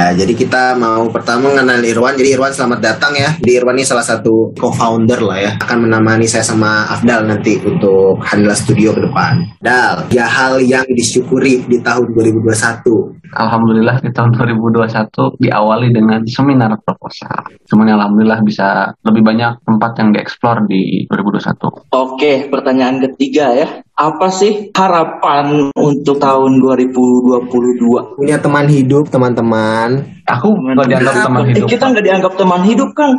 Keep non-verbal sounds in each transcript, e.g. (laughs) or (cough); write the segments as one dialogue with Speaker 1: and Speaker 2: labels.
Speaker 1: Nah, jadi kita mau pertama mengenal Irwan. Jadi Irwan selamat datang ya. Di Irwan ini salah satu co-founder lah ya. Akan menemani saya sama Afdal nanti untuk Handla Studio ke depan. Dal, ya hal yang disyukuri di tahun 2021.
Speaker 2: Alhamdulillah di tahun 2021 diawali dengan seminar proposal. Semuanya alhamdulillah bisa lebih banyak tempat yang dieksplor di 2021.
Speaker 3: Oke, pertanyaan ketiga ya. Apa sih harapan untuk tahun 2022?
Speaker 1: Punya teman hidup, teman-teman.
Speaker 2: Aku nggak dianggap
Speaker 3: Kita-
Speaker 2: teman
Speaker 3: eh,
Speaker 2: hidup.
Speaker 3: Kita nggak dianggap teman hidup kan?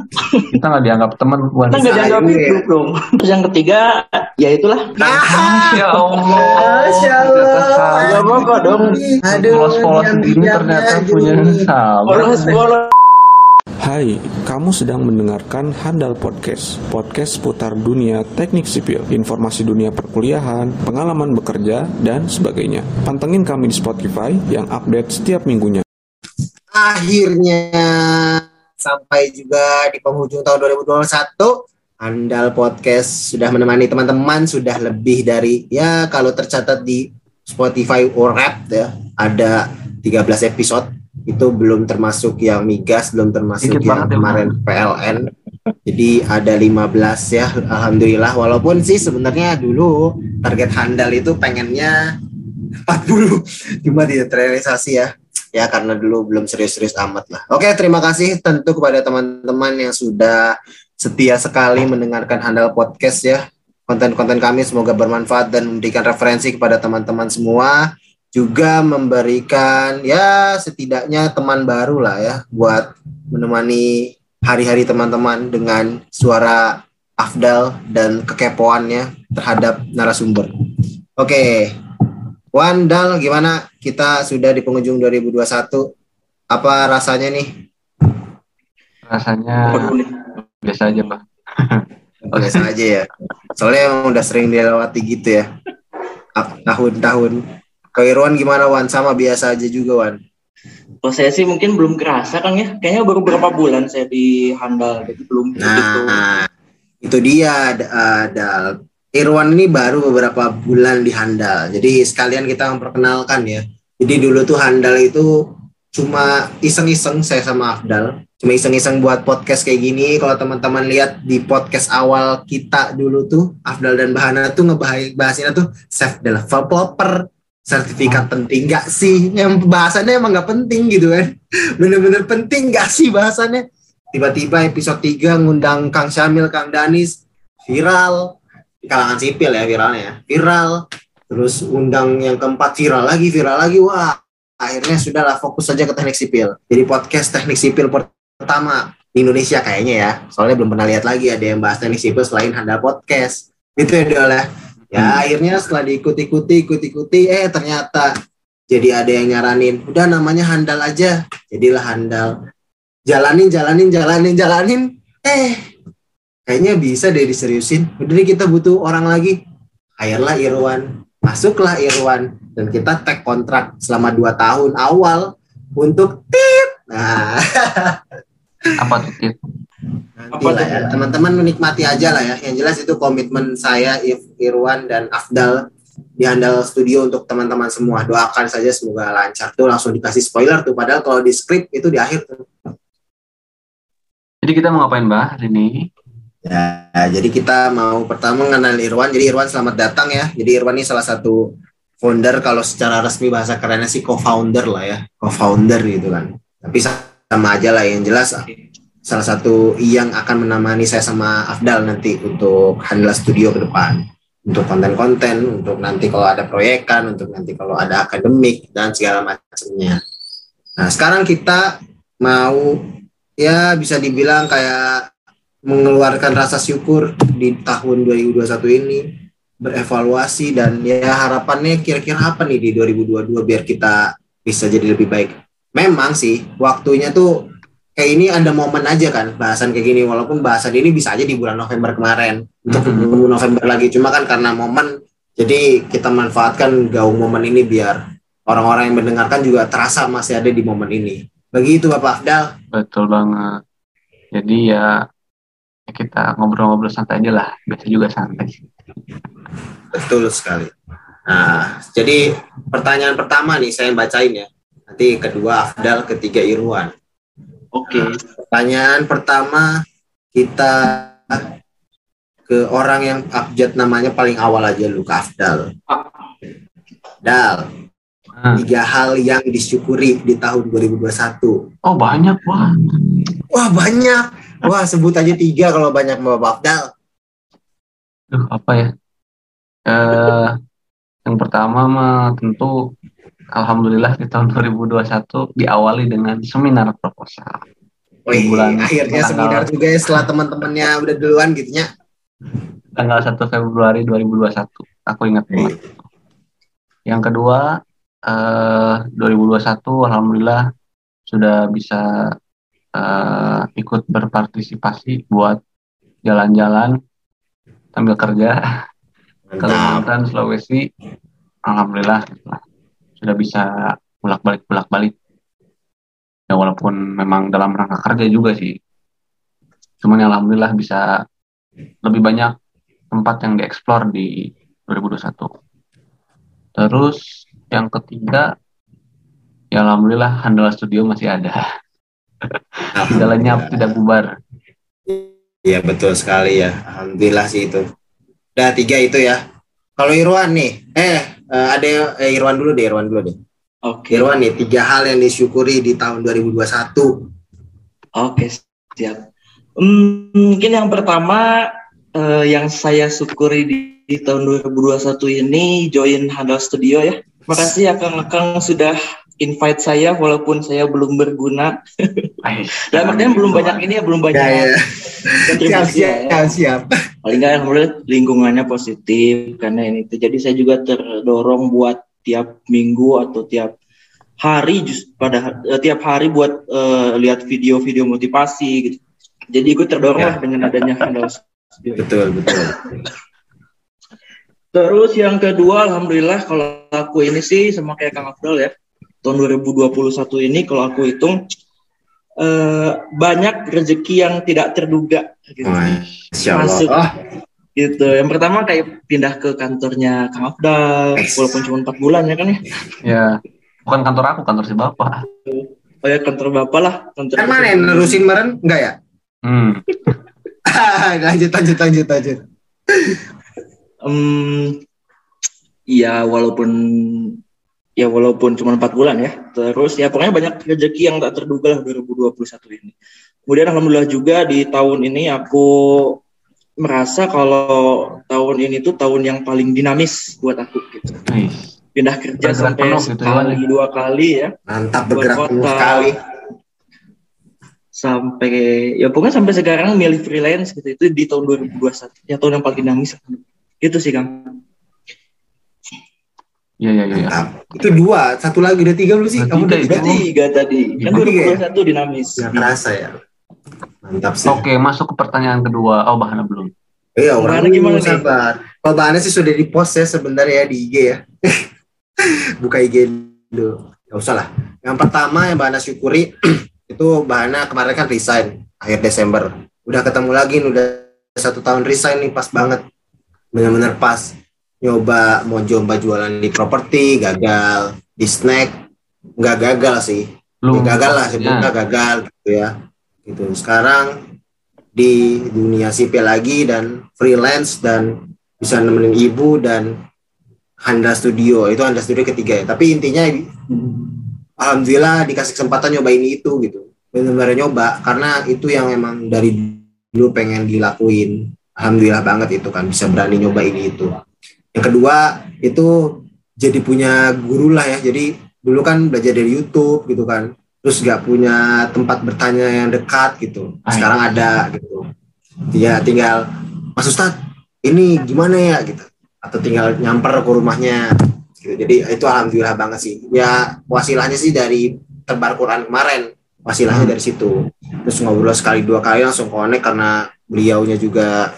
Speaker 2: Kita nggak dianggap teman.
Speaker 3: Kita nggak dianggap hidup dong. Terus yang ketiga, ya itulah.
Speaker 2: Masya Allah.
Speaker 1: Masya Allah.
Speaker 3: Gak apa-apa dong.
Speaker 1: Aduh,
Speaker 2: Polos-polos
Speaker 1: diamnya,
Speaker 2: ternyata punya sahabat.
Speaker 3: Polos polos.
Speaker 4: Hai, kamu sedang mendengarkan Handal Podcast, podcast seputar dunia teknik sipil, informasi dunia perkuliahan, pengalaman bekerja, dan sebagainya. Pantengin kami di Spotify yang update setiap minggunya.
Speaker 1: akhirnya sampai juga di penghujung tahun 2021 Andal Podcast sudah menemani teman-teman sudah lebih dari ya kalau tercatat di Spotify or Rap ya ada 13 episode itu belum termasuk yang migas belum termasuk
Speaker 2: Dikit
Speaker 1: yang
Speaker 2: ya,
Speaker 1: kemarin PLN jadi ada 15 ya Alhamdulillah walaupun sih sebenarnya dulu target handal itu pengennya 40 cuma tidak terrealisasi ya ya karena dulu belum serius-serius amat lah. Oke, terima kasih tentu kepada teman-teman yang sudah setia sekali mendengarkan Handal Podcast ya. Konten-konten kami semoga bermanfaat dan memberikan referensi kepada teman-teman semua. Juga memberikan ya setidaknya teman baru lah ya buat menemani hari-hari teman-teman dengan suara afdal dan kekepoannya terhadap narasumber. Oke, Wandal gimana? Kita sudah di penghujung 2021. Apa rasanya nih?
Speaker 2: Rasanya biasa aja, Pak. (laughs)
Speaker 1: Biasa aja ya. Soalnya emang udah sering dilewati gitu ya. Tahun-tahun. Ke Irwan gimana Wan? Sama biasa aja juga Wan.
Speaker 3: Kalau saya sih mungkin belum kerasa kan ya. Kayaknya baru beberapa bulan saya di handal, jadi belum begitu.
Speaker 1: Nah, itu dia uh, Dal. Irwan ini baru beberapa bulan di Handal. Jadi sekalian kita memperkenalkan ya. Jadi dulu tuh Handal itu cuma iseng-iseng saya sama Afdal. Cuma iseng-iseng buat podcast kayak gini. Kalau teman-teman lihat di podcast awal kita dulu tuh Afdal dan Bahana tuh ngebahasinnya tuh self developer sertifikat penting gak sih? Yang bahasannya emang gak penting gitu kan. (laughs) Bener-bener penting gak sih bahasannya? Tiba-tiba episode 3 ngundang Kang Syamil, Kang Danis viral di kalangan sipil ya viralnya ya. Viral. Terus undang yang keempat viral lagi, viral lagi. Wah, akhirnya sudahlah fokus saja ke teknik sipil. Jadi podcast teknik sipil pertama di Indonesia kayaknya ya. Soalnya belum pernah lihat lagi ada yang bahas teknik sipil selain Handal Podcast. Itu ya Dol ya. Ya akhirnya setelah diikuti-ikuti, ikuti-ikuti, eh ternyata jadi ada yang nyaranin, udah namanya Handal aja. Jadilah Handal. Jalanin, jalanin, jalanin, jalanin. Eh, kayaknya bisa deh diseriusin. Udah deh kita butuh orang lagi. Hire-lah Irwan. Masuklah Irwan. Dan kita tag kontrak selama 2 tahun awal untuk tit. Nah,
Speaker 2: Apa tuh, Tit?
Speaker 1: Nanti lah ya. Teman-teman menikmati aja lah ya. Yang jelas itu komitmen saya, Ir- Irwan, dan Afdal di Handal Studio untuk teman-teman semua. Doakan saja semoga lancar. Tuh langsung dikasih spoiler tuh. Padahal kalau di skrip itu di akhir tuh.
Speaker 2: Jadi kita mau ngapain, Mbak, hari ini?
Speaker 1: Ya, jadi kita mau pertama mengenal Irwan. Jadi Irwan selamat datang ya. Jadi Irwan ini salah satu founder kalau secara resmi bahasa kerennya sih co-founder lah ya. Co-founder gitu kan. Tapi sama aja lah yang jelas salah satu yang akan menemani saya sama Afdal nanti untuk Handla Studio ke depan. Untuk konten-konten, untuk nanti kalau ada proyekan, untuk nanti kalau ada akademik dan segala macamnya. Nah, sekarang kita mau ya bisa dibilang kayak mengeluarkan rasa syukur di tahun 2021 ini berevaluasi dan ya harapannya kira-kira apa nih di 2022 biar kita bisa jadi lebih baik. Memang sih waktunya tuh kayak ini ada momen aja kan bahasan kayak gini walaupun bahasan ini bisa aja di bulan November kemarin untuk
Speaker 2: Mhm.
Speaker 1: menunggu November lagi cuma kan karena momen jadi kita manfaatkan gaung momen ini biar orang-orang yang mendengarkan juga terasa masih ada di momen ini. Begitu Bapak Afdal.
Speaker 2: Betul banget. Jadi ya, kita ngobrol-ngobrol santai aja lah. Biasa juga santai.
Speaker 1: Betul sekali. Nah, jadi pertanyaan pertama nih saya bacain ya. Nanti kedua Afdal, ketiga Irwan.
Speaker 3: Oke.
Speaker 1: Pertanyaan pertama kita ke orang yang abjad namanya paling awal aja lu ke Afdal. Dal,
Speaker 2: Nah,
Speaker 1: tiga hal yang disyukuri di tahun 2021.
Speaker 2: oh banyak wah.
Speaker 1: Wah banyak. Wah sebut aja tiga kalau banyak mau Bapak Afdal.
Speaker 2: Duh, apa ya? Eh, yang pertama mah tentu Alhamdulillah di tahun 2021 diawali dengan seminar proposal.
Speaker 1: Wih,
Speaker 2: Bulan-
Speaker 1: akhirnya
Speaker 2: tanggal-
Speaker 1: seminar juga ya setelah teman-temannya udah duluan gitu nya.
Speaker 2: Tanggal 1 Februari 2021. Aku ingat banget. Yang kedua, eh, 2021 Alhamdulillah sudah bisa eh, ikut berpartisipasi buat jalan-jalan sambil kerja. (laughs)
Speaker 1: Mantap.
Speaker 2: Kalimantan, Sulawesi, alhamdulillah gitu lah. Sudah bisa bolak-balik bolak-balik. Ya walaupun memang dalam rangka kerja juga sih. Cuman ya alhamdulillah bisa lebih banyak tempat yang dieksplor di 2021. Terus yang ketiga ya alhamdulillah Handala Studio masih ada. (laughs) Jalannya tidak bubar.
Speaker 1: Iya betul sekali ya. Alhamdulillah sih itu. Udah tiga itu ya. Kalau Irwan nih, eh eh, ada eh, Irwan dulu deh, Irwan dulu deh.
Speaker 3: Oke.
Speaker 1: Irwan nih, tiga hal yang disyukuri di tahun 2021.
Speaker 3: Oke, siap. Hmm, mungkin yang pertama eh, yang saya syukuri di, di tahun 2021 ini join Handal Studio ya. Terima kasih Akang-akang sudah invite saya walaupun saya belum berguna. (laughs) Dan artinya belum banyak ini ya, belum banyak
Speaker 1: Ya, ya. Siap,
Speaker 3: kontribusi ya.
Speaker 1: siap, siap.
Speaker 3: Paling nggak alhamdulillah lingkungannya positif karena ini. Jadi saya juga terdorong buat tiap minggu atau tiap hari just pada eh, tiap hari buat eh, lihat video-video motivasi gitu. Jadi ikut terdorong
Speaker 1: Ya.
Speaker 3: lah dengan adanya handle studio.
Speaker 1: Betul, betul.
Speaker 3: Terus yang kedua, alhamdulillah kalau aku ini sih sama kayak Kang Afdal ya. Tahun 2021 ini kalau aku hitung eh, banyak rezeki yang tidak terduga gitu.
Speaker 1: Masya
Speaker 3: Masuk.
Speaker 1: Allah.
Speaker 3: gitu. Yang pertama kayak pindah ke kantornya Kang Afdal,
Speaker 1: Yes.
Speaker 3: walaupun cuma 4 bulan ya kan ya.
Speaker 2: Ya, bukan kantor aku, kantor si bapak.
Speaker 3: Oh ya kantor bapak lah. Kantor
Speaker 1: Kan mana yang nerusin meren? Enggak ya?
Speaker 2: Hmm. (laughs)
Speaker 1: lanjut, lanjut, lanjut, lanjut.
Speaker 3: Em, Iya walaupun ya walaupun cuma empat bulan ya. Terus ya pokoknya banyak rezeki yang tak terduga lah 2021 ini. Kemudian alhamdulillah juga di tahun ini aku merasa kalau tahun ini tuh tahun yang paling dinamis buat aku gitu.
Speaker 2: Ais.
Speaker 3: Pindah kerja
Speaker 2: Bergerak
Speaker 3: sampai
Speaker 2: penuh gitu ya,
Speaker 3: sekali
Speaker 2: Wan.
Speaker 3: dua kali ya.
Speaker 1: Mantap bergerak penuh
Speaker 3: kota.
Speaker 1: sekali.
Speaker 3: sampai ya pokoknya sampai sekarang milih freelance gitu itu di tahun 2021 ya tahun yang paling dinamis itu sih kang
Speaker 2: Iya, iya, iya. iya.
Speaker 1: Mantap. Itu dua, satu lagi udah tiga belum sih?
Speaker 2: Udah
Speaker 1: Kamu
Speaker 2: tiga
Speaker 1: udah tiga
Speaker 3: tiga tadi kan
Speaker 1: tiga ya?
Speaker 3: 2021 dinamis
Speaker 1: Nggak kerasa ya. Mantap sih.
Speaker 2: Oke, masuk ke pertanyaan kedua. Oh, bahana belum.
Speaker 1: Iya, orang
Speaker 3: Bahana gimana
Speaker 1: sabar. Kalau bahannya sih sudah di post ya sebenarnya ya di IG ya. (laughs) Buka IG dulu. Gak usah lah. Yang pertama yang bahana syukuri (clears throat) itu bahana kemarin kan resign akhir Desember. Udah ketemu lagi nih, udah satu tahun resign nih pas banget. Bener-bener pas. Nyoba mau coba jualan di properti, gagal. Di snack, nggak gagal sih.
Speaker 2: Belum.
Speaker 1: Ya, gagal lah
Speaker 2: Ya.
Speaker 1: sebutnya gagal gitu ya gitu sekarang di dunia sipil lagi dan freelance dan bisa nemenin ibu dan Handa Studio itu Handa Studio ketiga ya tapi intinya alhamdulillah dikasih kesempatan nyobain itu gitu benar-benar nyoba karena itu yang emang dari dulu pengen dilakuin alhamdulillah banget itu kan bisa berani nyobain itu yang kedua itu jadi punya guru lah ya. Jadi dulu kan belajar dari YouTube gitu kan. Terus nggak punya tempat bertanya yang dekat gitu. Sekarang ada gitu. Dia tinggal Mas Ustadz ini gimana ya? gitu. Atau tinggal nyamper ke rumahnya gitu. jadi itu alhamdulillah banget sih. Ya wasilahnya sih dari terbar Quran kemarin. Wasilahnya dari situ. Terus ngobrol sekali dua kali langsung connect karena beliaunya juga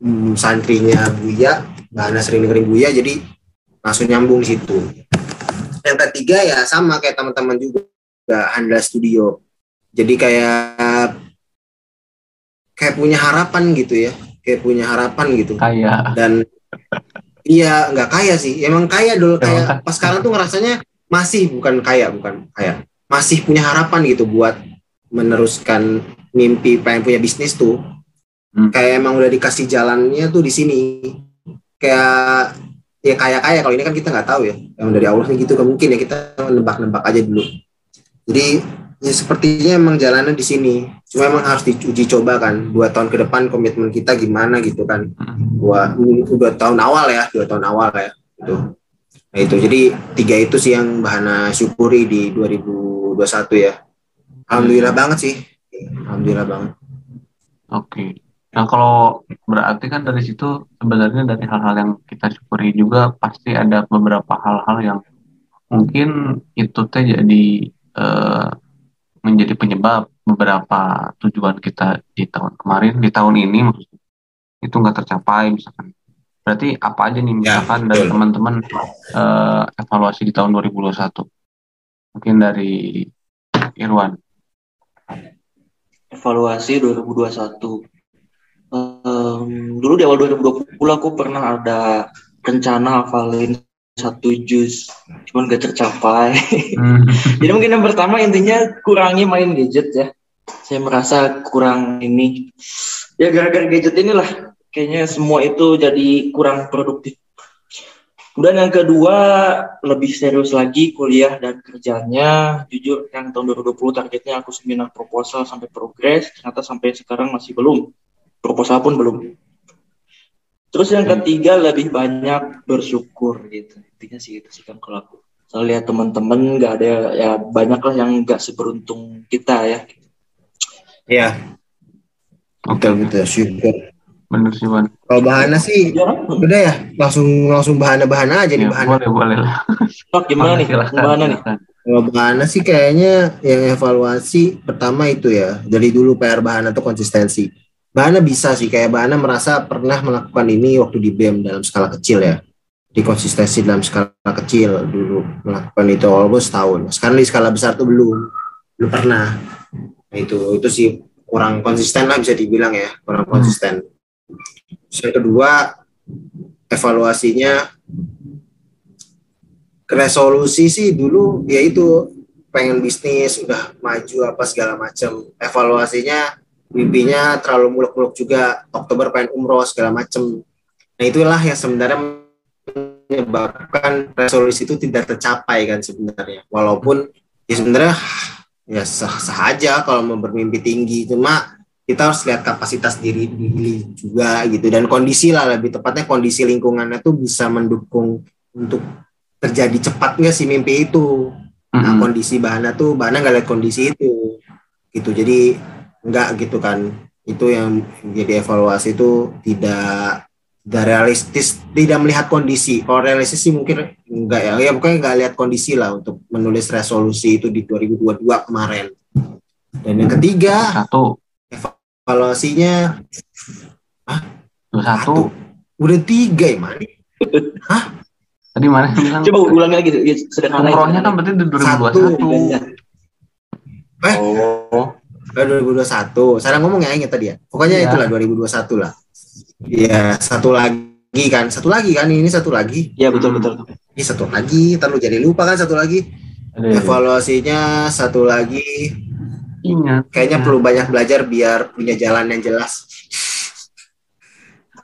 Speaker 1: hmm, santrinya Buya ada sering dengerin Buya jadi langsung nyambung di situ. Yang ketiga ya sama kayak teman-teman juga Handla Studio. Jadi kayak kayak punya harapan gitu ya kayak punya harapan gitu.
Speaker 2: Kayak
Speaker 1: dan iya nggak kaya sih. Emang kaya dulu kayak pas sekarang tuh ngerasanya masih bukan kaya bukan kaya. Masih punya harapan gitu buat meneruskan mimpi pengen punya bisnis tuh.
Speaker 2: Hmm.
Speaker 1: kayak emang udah dikasih jalannya tuh di sini kayak ya kaya kaya kalau ini kan kita nggak tahu ya. Yang dari Allah gitu kan mungkin ya kita nebak-nebak aja dulu. Jadi ya sepertinya emang jalannya di sini. Cuma emang harus diuji coba kan dua tahun ke depan komitmen kita gimana gitu kan. Dua dua tahun awal ya dua tahun awal ya itu nah itu. Jadi tiga itu sih yang bahana syukuri di 2021 ya. Alhamdulillah banget sih. Alhamdulillah banget.
Speaker 2: Oke. Nah kalau berarti kan dari situ sebenarnya dari hal-hal yang kita syukuri juga pasti ada beberapa hal-hal yang mungkin itu teh jadi eh, menjadi penyebab beberapa tujuan kita di tahun kemarin, di tahun ini maksudnya itu nggak tercapai misalkan. Berarti apa aja nih misalkan dari
Speaker 1: betul.
Speaker 2: teman-teman eh, evaluasi di tahun 2021? Mungkin dari Irwan.
Speaker 3: evaluasi 2021. Em, dulu di awal 2020 aku pernah ada rencana hafalin satu juz, cuman gak tercapai.
Speaker 2: Hmm. (laughs)
Speaker 3: Jadi mungkin yang pertama intinya kurangi main gadget ya. Saya merasa kurang ini. Ya gara-gara gadget inilah kayaknya semua itu jadi kurang produktif. Kemudian yang kedua lebih serius lagi kuliah dan kerjanya. Jujur yang tahun 2020 targetnya aku seminar proposal sampai progres, ternyata sampai sekarang masih belum. Proposal pun belum. Terus yang ketiga lebih banyak bersyukur gitu. Intinya sih itu sih kan kalau aku. Saya lihat teman-teman nggak ada ya banyak lah yang nggak seberuntung kita ya.
Speaker 1: ya
Speaker 2: Oke,
Speaker 1: betul betul syukur
Speaker 2: bener sih Wan.
Speaker 1: kalau bahana sih
Speaker 3: Ya,
Speaker 1: udah ya langsung langsung bahana-bahana aja nih
Speaker 2: Ya,
Speaker 1: bahana
Speaker 2: boleh boleh lah.
Speaker 3: Pak, gimana nih?
Speaker 2: Silahkan,
Speaker 3: Gimana nih?
Speaker 1: Kalau Bahana sih kayaknya yang evaluasi pertama itu ya dari dulu PR Bahana tuh konsistensi. Bahana bisa sih kayak Bahana merasa pernah melakukan ini waktu di BEM dalam skala kecil ya. Di konsistensi dalam skala kecil dulu melakukan itu almost tahun. Sekarang di skala besar tuh belum belum pernah. Nah, itu itu sih kurang konsisten lah bisa dibilang ya kurang konsisten. Terus yang kedua evaluasinya resolusi sih dulu ya itu pengen bisnis udah maju apa segala macam evaluasinya mimpinya terlalu muluk-muluk juga Oktober pengen umroh segala macam nah itulah yang sebenarnya menyebabkan resolusi itu tidak tercapai kan sebenarnya. Walaupun ya sebenarnya ya sah, sah aja kalau mau bermimpi tinggi. Cuma kita harus lihat kapasitas diri diri juga gitu. Dan kondisi lah lebih tepatnya kondisi lingkungannya tuh bisa mendukung untuk terjadi cepat nggak sih mimpi itu? Nah
Speaker 2: Mm-mm.
Speaker 1: kondisi bahana tuh bahana nggak lihat kondisi itu. Gitu. Jadi nggak gitu kan itu yang jadi evaluasi itu tidak tidak realistis tidak melihat kondisi kalau realistis sih mungkin enggak ya ya pokoknya nggak lihat kondisi lah untuk menulis resolusi itu di 2022 kemarin dan yang ketiga
Speaker 2: Satu,
Speaker 1: evaluasinya
Speaker 2: dua satu.
Speaker 1: satu udah tiga ya man
Speaker 2: Tadi mana bilang?
Speaker 3: Coba ulangi lagi ya, sederhana.
Speaker 2: Umrohnya kan berarti di 2021.
Speaker 1: Eh.
Speaker 3: Oh.
Speaker 1: Eh, 2021 saya ngomong ya ingat tadi ya? Pokoknya
Speaker 2: Iya.
Speaker 1: itulah 2021 lah. Iya satu lagi kan. Satu lagi kan ini satu lagi.
Speaker 3: Ya betul betul.
Speaker 1: ini satu lagi terlalu jadi lupa kan satu lagi.
Speaker 2: Ada-
Speaker 1: evaluasinya satu lagi.
Speaker 2: Ingat.
Speaker 1: kayaknya
Speaker 2: Ya.
Speaker 1: perlu banyak belajar biar punya jalan yang jelas.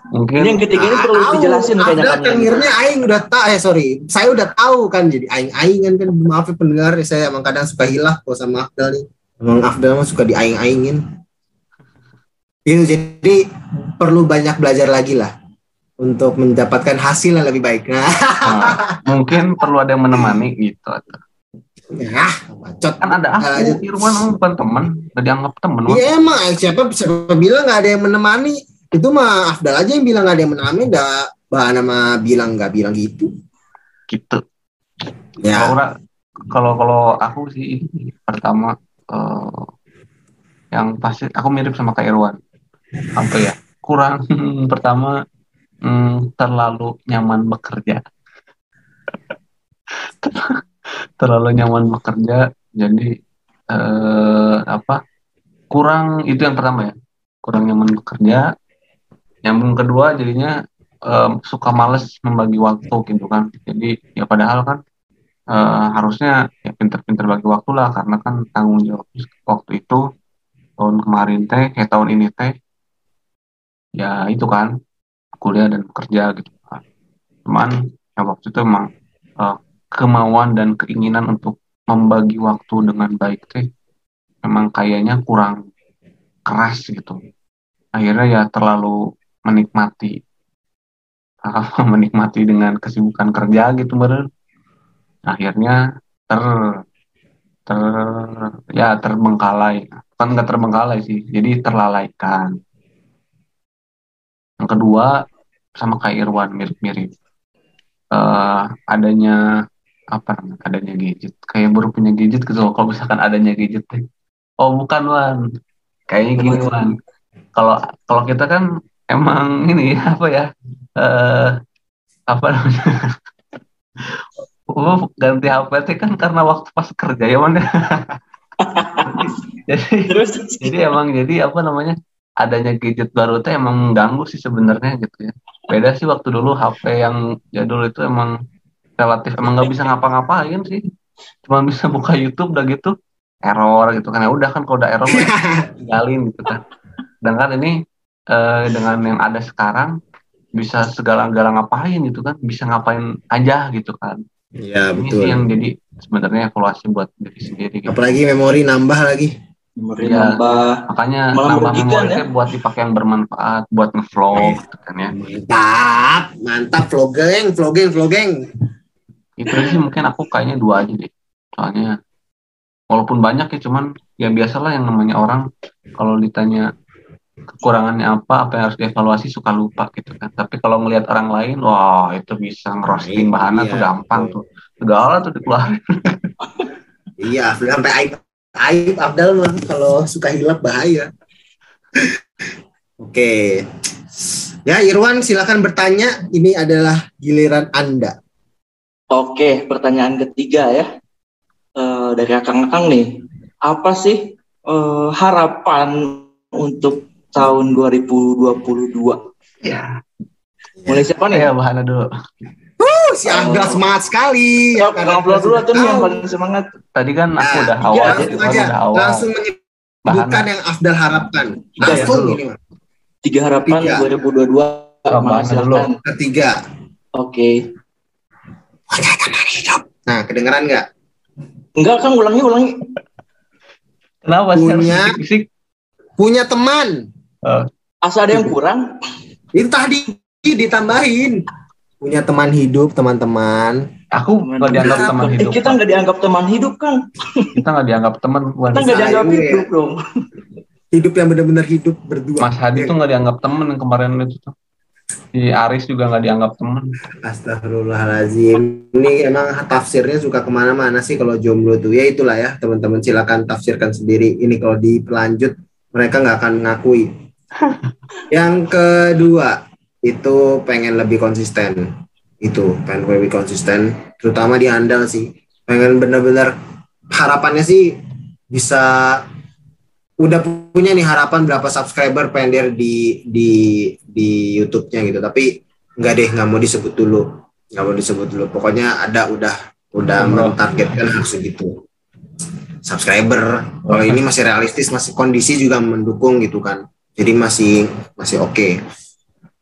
Speaker 2: Mungkin
Speaker 3: Ini yang ketiga ini perlu
Speaker 1: Tahu,
Speaker 3: dijelasin kayaknya
Speaker 1: ada
Speaker 3: kan.
Speaker 1: akhirnya aing udah tahu eh sorry. Saya udah tahu kan jadi aing aingan kan maaf ya pendengar saya emang kadang suka hilaf kok sama Afdal nih emang Afdal mah suka diaing aingin itu jadi perlu banyak belajar lagi lah untuk mendapatkan hasil yang lebih baik. Nah.
Speaker 2: Nah, (laughs) mungkin perlu ada yang menemani gitu.
Speaker 1: ya bacot.
Speaker 2: Kan ada aku, Irwan emang bukan teman, udah dianggap teman.
Speaker 1: Iya emang. Siapa siapa bilang nggak ada yang menemani? Itu mah Afdal aja yang bilang nggak ada yang menemani. Dah bahan nama bilang nggak bilang gitu.
Speaker 2: Gitu.
Speaker 1: Ya.
Speaker 2: Kalau kalau aku sih pertama eh, yang pasti aku mirip sama Kak Irwan. Apa ya? Kurang (laughs) pertama hmm, terlalu nyaman bekerja. (laughs) terlalu nyaman bekerja jadi eh, apa? Kurang itu yang pertama ya. Kurang nyaman bekerja. Yang kedua jadinya em, suka males membagi waktu gitu kan. Jadi ya padahal kan eh, harusnya ya pinter-pinter bagi waktu lah karena kan tanggung jawab waktu itu tahun kemarin teh kayak tahun ini teh ya itu kan kuliah dan kerja gitu kan. Cuman ya waktu itu emang eh, kemauan dan keinginan untuk membagi waktu dengan baik teh memang kayaknya kurang keras gitu. Akhirnya ya terlalu menikmati (laughs) menikmati dengan kesibukan kerja gitu bener akhirnya ter ter ya terbengkalai. Kan nggak terbengkalai sih jadi terlalaikan. Yang kedua sama kayak Irwan mirip-mirip. Eh, adanya apa namanya adanya gadget. Kayak baru punya gadget gitu kalau misalkan adanya gadget oh bukan Wan. Kayaknya gini Wan. Kalau kalau kita kan emang ini (laughs) apa ya eh apa namanya Oh, ganti HP teh kan karena waktu pas kerja ya Wan ya. jadi
Speaker 3: Terus?
Speaker 2: jadi emang jadi apa namanya adanya gadget baru tuh emang mengganggu sih sebenarnya gitu ya. Beda sih waktu dulu HP yang jadul itu emang relatif emang nggak bisa ngapa-ngapain sih. Cuma bisa buka YouTube udah gitu error gitu kan. Ya udah kan kalau udah error mah tinggalin gitu kan. Sedangkan ini eh, dengan yang ada sekarang bisa segala-gala ngapain gitu kan. Bisa ngapain aja gitu kan
Speaker 1: Iya
Speaker 2: ini
Speaker 1: betul.
Speaker 2: sih yang jadi sebenarnya evaluasi buat diri sendiri gitu.
Speaker 1: Apalagi memori nambah lagi.
Speaker 3: memori
Speaker 2: Iya.
Speaker 3: nambah.
Speaker 2: makanya
Speaker 3: Malah
Speaker 2: nambah memori
Speaker 3: ya.
Speaker 2: buat dipakai yang bermanfaat buat ngevlog gitu kan ya
Speaker 1: Mantap, mantap vlogging, vlogging, vlogging.
Speaker 2: itu sih mungkin aku kayaknya dua aja deh soalnya walaupun banyak ya cuman ya biasalah yang namanya orang kalau ditanya kekurangannya apa apa yang harus dievaluasi suka lupa gitu kan tapi kalau ngelihat orang lain wah itu bisa ngerosting bahannya
Speaker 1: Iya,
Speaker 2: tuh gampang
Speaker 1: betul.
Speaker 2: tuh segala tuh dikeluarin
Speaker 1: Iya, sampai aib aib Abdal mah kalau suka hilap bahaya. Oke. Ya, Irwan silakan bertanya. Ini adalah giliran Anda.
Speaker 3: Oke, pertanyaan ketiga ya. Eh, dari akang-akang nih. Apa sih eh, harapan untuk tahun 2022?
Speaker 2: ya
Speaker 3: Mulai siapa nih?
Speaker 2: ya bahannya dulu
Speaker 1: Uh, si Abdal semangat sekali.
Speaker 3: Ya,
Speaker 1: karena
Speaker 3: ngobrol dulu tuh nih yang paling semangat.
Speaker 2: tadi kan aku
Speaker 1: Nah,
Speaker 2: udah
Speaker 3: iya,
Speaker 2: awal
Speaker 1: Langsung
Speaker 2: gitu
Speaker 1: aja,
Speaker 2: kan udah awal
Speaker 1: langsung menyebutkan yang Afdal harapkan.
Speaker 3: Tiga ya
Speaker 1: Langsung
Speaker 2: dulu.
Speaker 1: ini.
Speaker 3: Tiga harapan
Speaker 1: Tiga.
Speaker 3: 2022.
Speaker 2: Oh,
Speaker 3: Mana
Speaker 2: bahannya dulu.
Speaker 1: Ketiga.
Speaker 3: Oke.
Speaker 1: Nah, kedengeran nggak?
Speaker 3: Enggak kan ulangi ulangi.
Speaker 2: kenapa
Speaker 1: Punya- Punya teman.
Speaker 3: Asal ada yang kurang.
Speaker 1: Itu tadi ditambahin. Punya teman hidup, teman-teman.
Speaker 2: aku nggak dianggap
Speaker 1: hidup.
Speaker 2: teman
Speaker 3: Eh,
Speaker 2: hidup
Speaker 3: kita nggak dianggap teman hidup kan?
Speaker 2: kita nggak dianggap teman bukan
Speaker 3: Kita nggak dianggap hidup dong.
Speaker 1: Hidup yang benar-benar hidup berdua.
Speaker 2: Mas Hadi tuh nggak dianggap temen yang kemarin itu tuh. Si Aris juga nggak dianggap temen.
Speaker 1: Astagfirullahaladzim. Ini emang tafsirnya suka ke mana-mana sih kalau jomblo tuh. Ya itulah ya teman-teman silakan tafsirkan sendiri. Ini kalau dipelanjut mereka nggak akan ngakui. Yang kedua itu pengen lebih konsisten. Itu pengen lebih konsisten. Terutama di handal sih. Pengen bener-bener harapannya sih bisa udah punya nih harapan berapa subscriber dia di di di YouTube-nya gitu tapi nggak deh nggak mau disebut dulu nggak mau disebut dulu pokoknya ada udah udah
Speaker 2: Oh.
Speaker 1: mentargetkan harus segitu subscriber kalau ini masih realistis masih kondisi juga mendukung gitu kan jadi masih masih oke.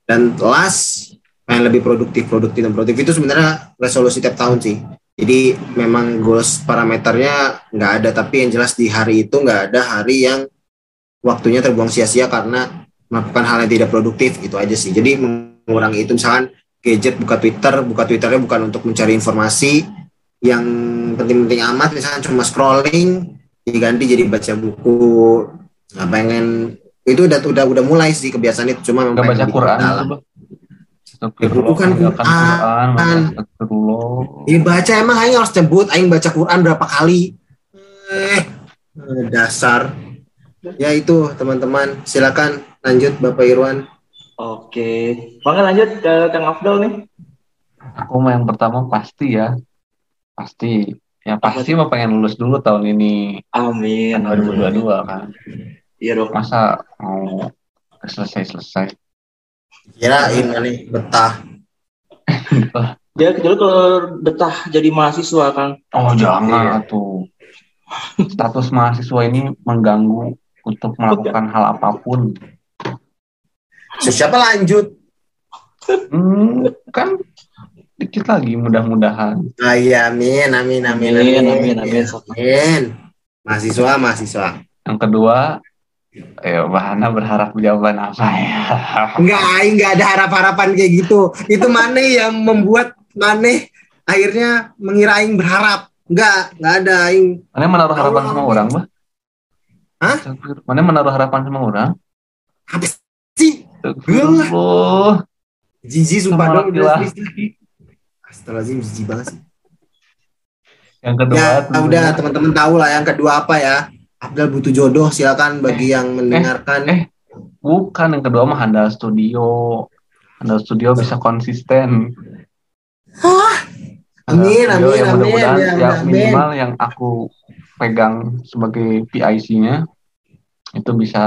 Speaker 1: Dan last pengen lebih produktif produktif dan produktif itu sebenarnya resolusi tiap tahun sih. Jadi memang goals parameternya nggak ada tapi yang jelas di hari itu nggak ada hari yang waktunya terbuang sia-sia karena melakukan hal yang tidak produktif itu aja sih. Jadi mengurangi itu misalkan gadget buka Twitter buka Twitternya bukan untuk mencari informasi yang penting-penting amat misalkan cuma scrolling diganti jadi baca buku nggak pengen itu udah udah udah mulai sih kebiasaan itu cuma
Speaker 2: Nggak baca Quran.
Speaker 1: Ya, bukan Quran. Ya baca emang aing harus nyebut aing baca Quran berapa kali. Eh, dasar. Ya itu teman-teman, silakan lanjut Bapak Irwan.
Speaker 3: Oke. Maka lanjut ke Kang Afdal nih.
Speaker 2: Aku mah yang pertama pasti ya, pasti. Ya pasti mah pengen lulus dulu tahun ini
Speaker 3: Amin.
Speaker 2: kan 2022 kan.
Speaker 3: Iya dong.
Speaker 2: Masa mau selesai selesai.
Speaker 1: Kirain nih betah.
Speaker 3: Dia kecuali kalau betah jadi mahasiswa kan.
Speaker 2: Oh jangan
Speaker 1: Iya.
Speaker 2: tuh. Status mahasiswa ini mengganggu untuk melakukan hal apa pun.
Speaker 1: Siapa lanjut?
Speaker 2: Hmm, kan dikit lagi mudah-mudahan.
Speaker 1: Ah, iya, amin, amin, amin,
Speaker 3: Amin, amin, amin.
Speaker 1: Amin. Mahasiswa, mahasiswa.
Speaker 2: Yang kedua, ya Bahana berharap jawaban apa ya?
Speaker 1: Enggak, Aing enggak ada harap-harapan kayak gitu. Itu Mane yang membuat Mane akhirnya mengira Aing berharap. Enggak, enggak ada Aing.
Speaker 2: Mana menaruh harapan sama orang, Bah?
Speaker 1: Hah?
Speaker 2: Mana menaruh harapan sama orang?
Speaker 1: Apa sih?
Speaker 2: Astagfirullah.
Speaker 1: Jijik sumpah dong. Astagfirullahaladzim, jijik banget sih.
Speaker 2: Yang kedua,
Speaker 1: Ya, udah teman-teman tahu lah yang kedua apa ya. Abdal butuh jodoh, silakan bagi yang mendengarkan.
Speaker 2: eh. bukan yang kedua mah handal studio. Handal studio bisa konsisten.
Speaker 1: Amin,
Speaker 2: Handal studio
Speaker 1: amin,
Speaker 2: yang
Speaker 1: amin,
Speaker 2: mudah-mudahan
Speaker 1: ya, amin.
Speaker 2: minimal yang aku pegang sebagai PIC-nya itu bisa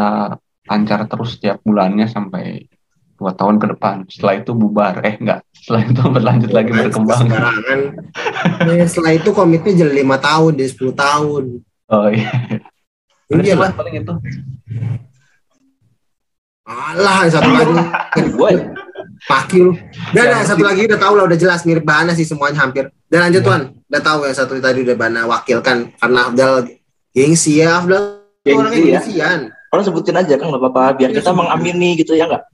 Speaker 2: lancar terus setiap bulannya sampai dua tahun ke depan. Setelah itu bubar. Eh enggak. Setelah itu (laughs) berlanjut lagi berkembang.
Speaker 1: sembarangan. Eh, (laughs) setelah itu komitnya jadi lima tahun, jadi 10 tahun.
Speaker 2: Oh iya. Udah
Speaker 1: Iya lah.
Speaker 2: Paling itu.
Speaker 1: Alah, yang satu lagi (laughs)
Speaker 3: Gue
Speaker 1: paki lu. Dan
Speaker 2: Ya,
Speaker 1: yang satu lagi udah tahu lah, udah jelas mirip Bana sih semuanya hampir. Dan lanjut
Speaker 2: Ya.
Speaker 1: Tuan, udah tahu yang satu tadi udah Bana wakilkan karena Abdal gengsi ya, Abdal
Speaker 3: Gengsi
Speaker 1: orangnya
Speaker 3: ya.
Speaker 1: gengsian.
Speaker 3: orang sebutin aja kan nggak apa-apa biar kita mengamini gitu ya nggak?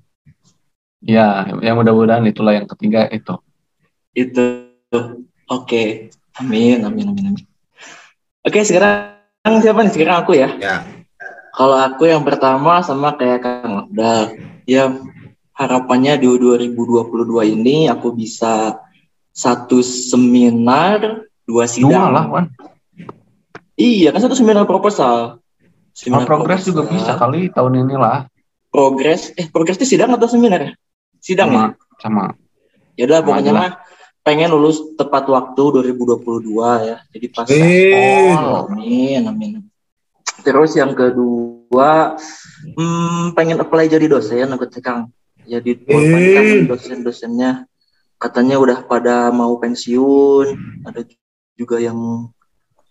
Speaker 2: Ya, yang mudah-mudahan itulah yang ketiga itu.
Speaker 3: Itu. Oke. Amin, amin, amin, amin. Oke, sekarang siapa nih? Sekarang aku ya.
Speaker 1: Ya.
Speaker 3: Kalau aku yang pertama sama kayak Kang Abdal. Ya, harapannya di 2022 ini aku bisa satu seminar, dua
Speaker 2: Dua
Speaker 3: sidang.
Speaker 2: lah, Wan.
Speaker 3: Iya, kan satu seminar proposal.
Speaker 2: Oh, progres juga bisa kali tahun ini lah.
Speaker 3: Progres, eh progres itu sidang atau seminar ya? Sidang ya?
Speaker 2: Sama, sama.
Speaker 3: Ya udah
Speaker 2: Sama
Speaker 3: pokoknya mah pengen lulus tepat waktu 2022 ya. Jadi pas
Speaker 1: Eh.
Speaker 3: Oh, amin, amin. Terus yang kedua, hmm, pengen apply jadi dosen aku Kang. Jadi
Speaker 1: Eh.
Speaker 3: dosen-dosennya katanya udah pada mau pensiun, ada juga yang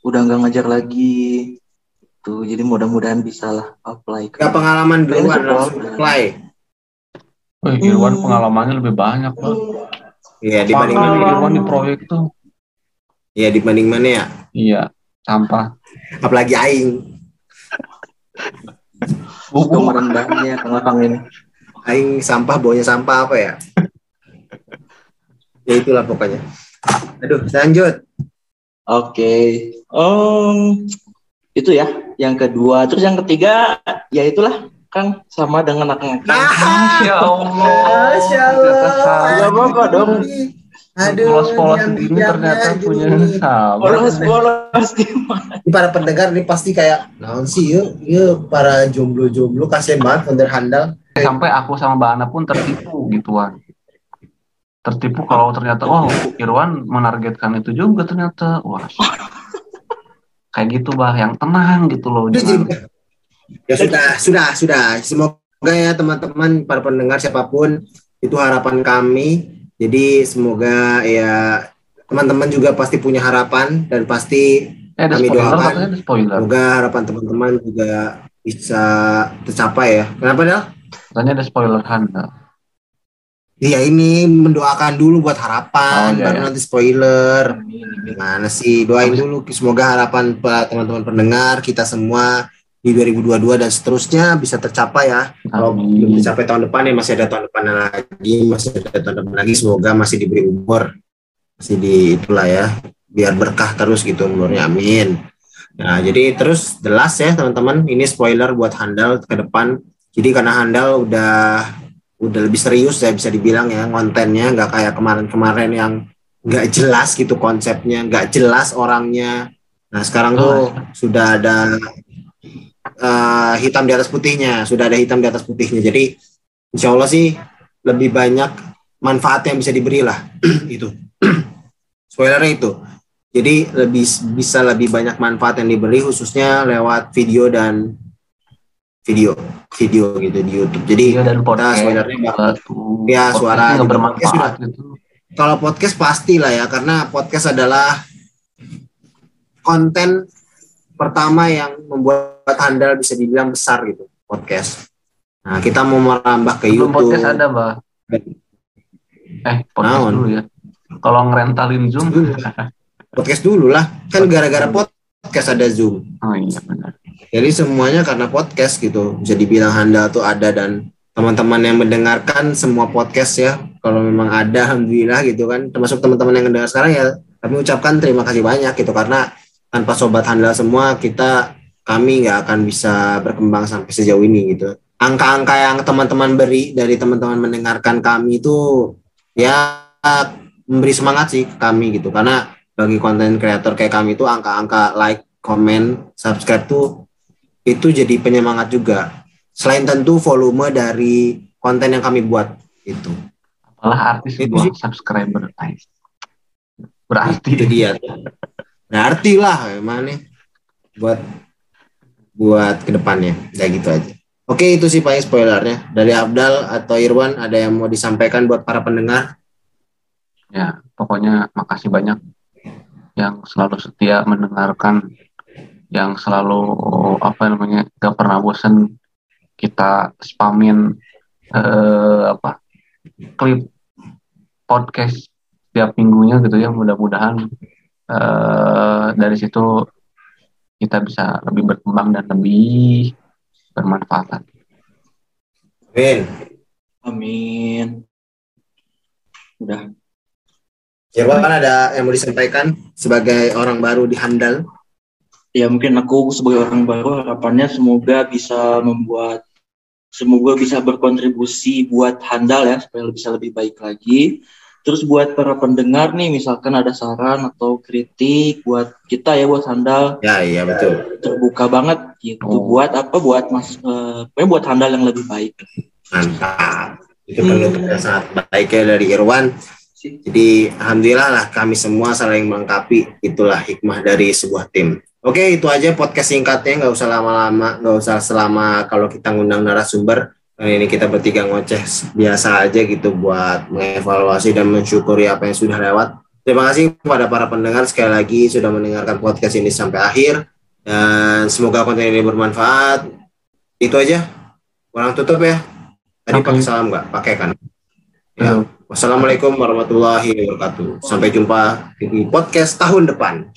Speaker 3: udah nggak ngajar lagi. Tuh, jadi mudah-mudahan bisa lah apply ke
Speaker 1: Gak pengalaman duluan langsung
Speaker 3: sekolah.
Speaker 1: apply.
Speaker 2: Wih, Irwan
Speaker 3: Hmm.
Speaker 2: pengalamannya lebih banyak, Bang.
Speaker 1: Iya, dibanding mana ya?
Speaker 2: Irwan di proyek tuh.
Speaker 1: Iya, dibanding mana ya?
Speaker 2: Iya, sampah.
Speaker 1: Apalagi aing.
Speaker 3: Kemarin banyak Kang ini.
Speaker 1: Aing sampah baunya sampah apa ya? ya itulah pokoknya. Aduh, lanjut.
Speaker 3: Oke, Om, itu ya yang kedua. Terus yang ketiga, ya itulah Kang sama dengan akang
Speaker 2: Masya Allah.
Speaker 1: Masya Allah.
Speaker 3: Nggak apa-apa dong.
Speaker 1: Aduh,
Speaker 2: Polos-polos
Speaker 1: bijaknya
Speaker 2: ternyata
Speaker 1: gini.
Speaker 2: punya sahabat.
Speaker 3: Bolos bolos gimana?
Speaker 1: Ini para pendengar ini pasti kayak naon sih yuk, yuk para jomblo-jomblo kasihan banget founder handal.
Speaker 2: Sampai aku sama Mbak Ana pun tertipu gituan. Tertipu kalau ternyata, oh Irwan menargetkan itu juga ternyata. Wah, kayak gitu bah, yang tenang gitu loh.
Speaker 1: Jadi- Ya sudah, sudah, sudah. Semoga ya teman-teman para pendengar siapa pun itu harapan kami. Jadi semoga ya teman-teman juga pasti punya harapan dan pasti
Speaker 2: Eh,
Speaker 1: Kami
Speaker 2: spoiler,
Speaker 1: doakan. semoga harapan teman-teman juga bisa tercapai ya. Kenapa Del?
Speaker 2: Katanya ada spoiler Handa.
Speaker 1: Iya ini mendoakan dulu buat harapan,
Speaker 2: Oh, iya,
Speaker 1: baru
Speaker 2: iya.
Speaker 1: nanti spoiler. Gimana sih? Doain dulu semoga harapan teman-teman pendengar kita semua di 2022 dan seterusnya bisa tercapai ya. Kalau belum tercapai tahun depan ya masih ada tahun depan lagi, masih ada tahun depan lagi. Semoga masih diberi umur, masih di itulah ya, biar berkah terus gitu umurnya. Amin. Nah jadi terus jelas ya teman-teman, ini spoiler buat handal ke depan. Jadi karena handal udah udah lebih serius ya bisa dibilang ya kontennya nggak kayak kemarin-kemarin yang nggak jelas gitu konsepnya, nggak jelas orangnya. Nah sekarang tuh sudah ada eh, hitam di atas putihnya, sudah ada hitam di atas putihnya. Jadi insya Allah sih lebih banyak manfaat yang bisa diberi lah (clears throat) itu. (clears throat) Spoilernya itu. Jadi lebih bisa lebih banyak manfaat yang diberi khususnya lewat video dan video video gitu di YouTube. Jadi
Speaker 2: Iya dan
Speaker 1: kita
Speaker 2: podcast.
Speaker 1: spoilernya bakal Ya, suara juga.
Speaker 2: bermanfaat
Speaker 1: Ya, sudah.
Speaker 2: gitu.
Speaker 1: kalau podcast pasti lah ya karena podcast adalah konten pertama yang membuat handal bisa dibilang besar gitu podcast. Nah kita mau merambah ke
Speaker 2: Sebelum
Speaker 1: YouTube.
Speaker 2: podcast ada, Bah. Eh, podcast
Speaker 1: Naon?
Speaker 2: dulu ya. Kalau ngerentalin Zoom.
Speaker 1: Podcast dulu lah. Kan gara-gara podcast ada Zoom.
Speaker 2: Oh iya benar.
Speaker 1: Jadi semuanya karena podcast gitu. Bisa dibilang handal tuh ada dan teman-teman yang mendengarkan semua podcast ya. Kalau memang ada, alhamdulillah gitu kan. Termasuk teman-teman yang mendengar sekarang ya. Kami ucapkan terima kasih banyak gitu karena tanpa sobat handal semua kita kami nggak akan bisa berkembang sampai sejauh ini gitu. Angka-angka yang teman-teman beri dari teman-teman mendengarkan kami itu ya memberi semangat sih ke kami gitu karena bagi konten kreator kayak kami itu angka-angka like, comment, subscribe tuh itu jadi penyemangat juga. Selain tentu volume dari konten yang kami buat itu.
Speaker 2: Apalah artis
Speaker 1: Itu
Speaker 2: subscriber. Ay. Berarti
Speaker 1: Itu dia. Berarti lah nih buat buat ke depannya. Ya gitu aja. Oke itu sih paling spoilernya. Dari Abdal atau Irwan ada yang mau disampaikan buat para pendengar?
Speaker 2: ya pokoknya makasih banyak yang selalu setia mendengarkan yang selalu apa namanya gak pernah bosan kita spamin eh, apa klip podcast setiap minggunya gitu ya mudah-mudahan eh, dari situ kita bisa lebih berkembang dan lebih bermanfaat
Speaker 1: Win.
Speaker 3: Amin. Udah.
Speaker 1: Irwan ada yang mau disampaikan sebagai orang baru di Handal?
Speaker 3: Ya mungkin aku sebagai orang baru harapannya semoga bisa membuat semoga bisa berkontribusi buat handal ya supaya bisa lebih baik lagi. Terus buat para pendengar nih misalkan ada saran atau kritik buat kita ya buat handal
Speaker 1: Ya iya betul.
Speaker 3: terbuka banget gitu
Speaker 2: Oh.
Speaker 3: buat apa buat mas eh, buat handal yang lebih baik.
Speaker 1: Mantap. Itu penutup yang sangat baik ya dari Irwan. Jadi alhamdulillah lah kami semua saling melengkapi. Itulah hikmah dari sebuah tim. Oke itu aja podcast singkatnya nggak usah lama-lama nggak usah selama kalau kita ngundang narasumber. Kali ini kita bertiga ngoceh biasa aja gitu buat mengevaluasi dan mensyukuri apa yang sudah lewat. Terima kasih kepada para pendengar sekali lagi sudah mendengarkan podcast ini sampai akhir dan semoga konten ini bermanfaat. Itu aja. Orang tutup ya. Tadi
Speaker 2: Oke.
Speaker 1: pakai salam nggak? Pakai kan? Ya. Wassalamualaikum warahmatullahi wabarakatuh. Sampai jumpa di podcast tahun depan.